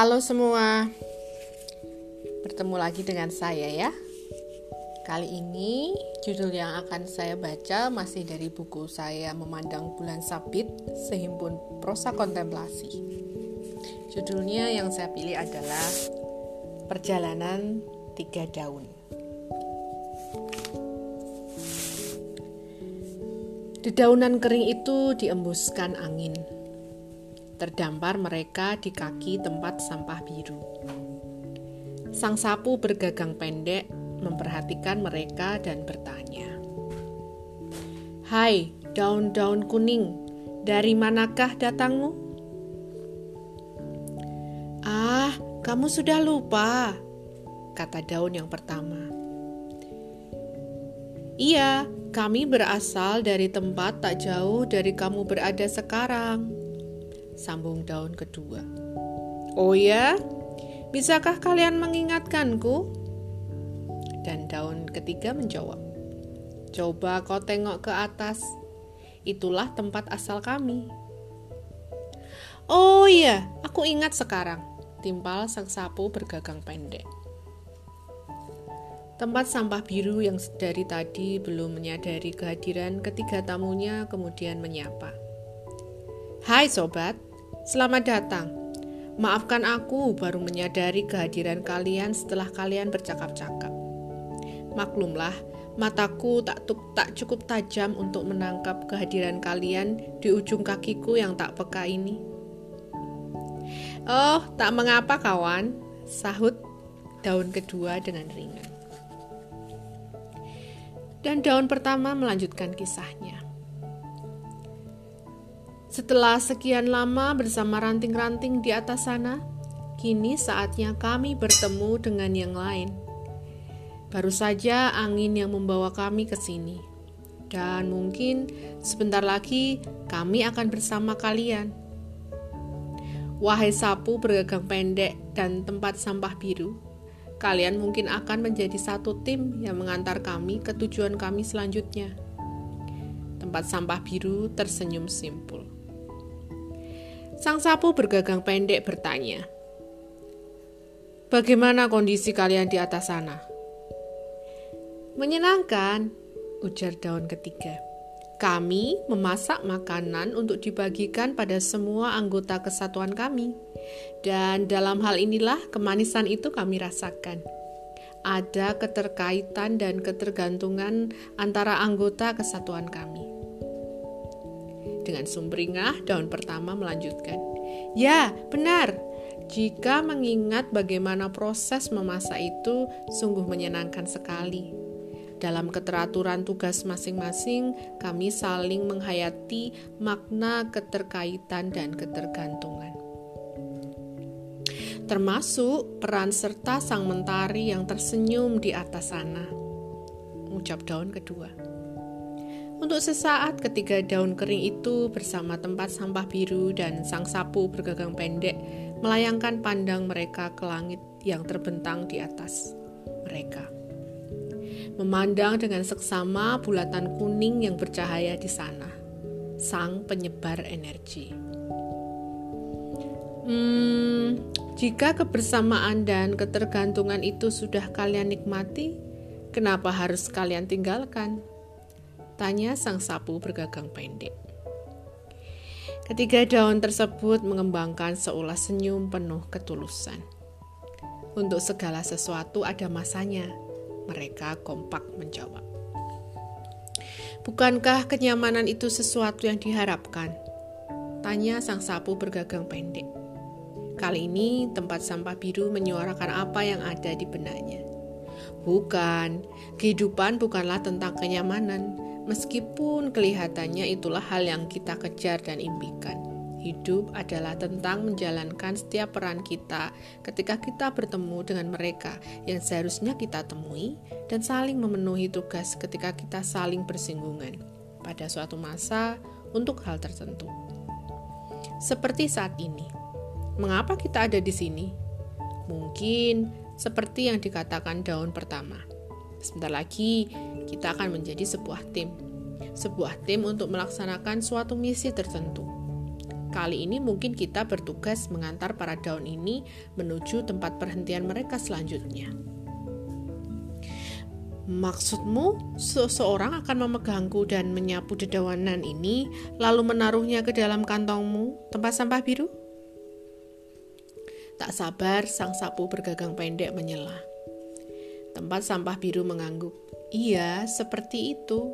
Halo semua, bertemu lagi dengan saya ya. Kali ini judul yang akan saya baca masih dari buku saya Memandang Bulan Sabit Sehimpun Prosa Kontemplasi. Judulnya yang saya pilih adalah Perjalanan Tiga Daun. Dedaunan kering itu diembuskan angin Terdampar mereka di kaki tempat sampah biru. Sang sapu bergagang pendek memperhatikan mereka dan bertanya, "Hai, daun-daun kuning, dari manakah datangmu?" "Ah, kamu sudah lupa," kata daun yang pertama. "Iya, kami berasal dari tempat tak jauh dari kamu berada sekarang." Sambung daun kedua. Oh ya, bisakah kalian mengingatkanku? Dan daun ketiga menjawab, Coba kau tengok ke atas, itulah tempat asal kami. Oh iya, aku ingat sekarang, timpal sang sapu bergagang pendek. Tempat sampah biru yang dari tadi belum menyadari kehadiran ketiga tamunya kemudian menyapa. Hai sobat, Selamat datang. Maafkan aku baru menyadari kehadiran kalian setelah kalian bercakap-cakap. Maklumlah, mataku tak, tak cukup tajam untuk menangkap kehadiran kalian di ujung kakiku yang tak peka ini. Oh, tak mengapa kawan, sahut daun kedua dengan ringan. Dan daun pertama melanjutkan kisahnya. Setelah sekian lama bersama ranting-ranting di atas sana, kini saatnya kami bertemu dengan yang lain. Baru saja angin yang membawa kami ke sini, dan mungkin sebentar lagi kami akan bersama kalian. Wahai sapu bergagang pendek dan tempat sampah biru, kalian mungkin akan menjadi satu tim yang mengantar kami ke tujuan kami selanjutnya. Tempat sampah biru tersenyum simpul. Sang sapu bergagang pendek bertanya, "Bagaimana kondisi kalian di atas sana?" "Menyenangkan," ujar daun ketiga. "Kami memasak makanan untuk dibagikan pada semua anggota kesatuan kami, dan dalam hal inilah kemanisan itu kami rasakan." Ada keterkaitan dan ketergantungan antara anggota kesatuan kami. Dengan sumringah, daun pertama melanjutkan. Ya, benar. Jika mengingat bagaimana proses memasak itu sungguh menyenangkan sekali. Dalam keteraturan tugas masing-masing, kami saling menghayati makna keterkaitan dan ketergantungan. Termasuk peran serta sang mentari yang tersenyum di atas sana. Ucap daun kedua. Untuk sesaat ketiga daun kering itu bersama tempat sampah biru dan sang sapu bergagang pendek melayangkan pandang mereka ke langit yang terbentang di atas mereka. Memandang dengan seksama bulatan kuning yang bercahaya di sana, sang penyebar energi. Hmm, jika kebersamaan dan ketergantungan itu sudah kalian nikmati, kenapa harus kalian tinggalkan? Tanya sang sapu bergagang pendek. Ketiga daun tersebut mengembangkan seulas senyum penuh ketulusan. Untuk segala sesuatu ada masanya, mereka kompak menjawab. Bukankah kenyamanan itu sesuatu yang diharapkan? Tanya sang sapu bergagang pendek. Kali ini tempat sampah biru menyuarakan apa yang ada di benaknya. Bukan, kehidupan bukanlah tentang kenyamanan, Meskipun kelihatannya itulah hal yang kita kejar dan impikan. Hidup adalah tentang menjalankan setiap peran kita ketika kita bertemu dengan mereka yang seharusnya kita temui dan saling memenuhi tugas ketika kita saling bersinggungan pada suatu masa untuk hal tertentu. Seperti saat ini. Mengapa kita ada di sini? Mungkin seperti yang dikatakan daun pertama Sebentar lagi kita akan menjadi sebuah tim. Sebuah tim untuk melaksanakan suatu misi tertentu. Kali ini mungkin kita bertugas mengantar para daun ini menuju tempat perhentian mereka selanjutnya. Maksudmu, seseorang akan memegangku dan menyapu dedawanan ini, lalu menaruhnya ke dalam kantongmu, tempat sampah biru? Tak sabar, sang sapu bergagang pendek menyela. Tempat sampah biru mengangguk. Iya, seperti itu.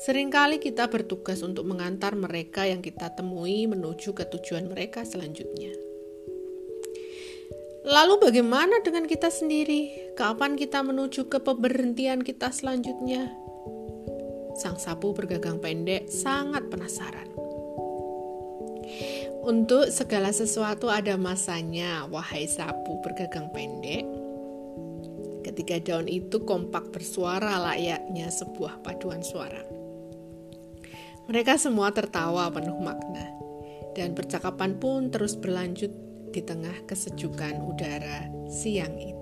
Seringkali kita bertugas untuk mengantar mereka yang kita temui menuju ke tujuan mereka selanjutnya. Lalu bagaimana dengan kita sendiri? Kapan kita menuju ke pemberhentian kita selanjutnya? Sang sapu bergagang pendek sangat penasaran. Untuk segala sesuatu ada masanya, wahai sapu bergagang pendek. Ketika daun itu kompak bersuara layaknya sebuah paduan suara. Mereka semua tertawa penuh makna, dan percakapan pun terus berlanjut di tengah kesejukan udara siang itu.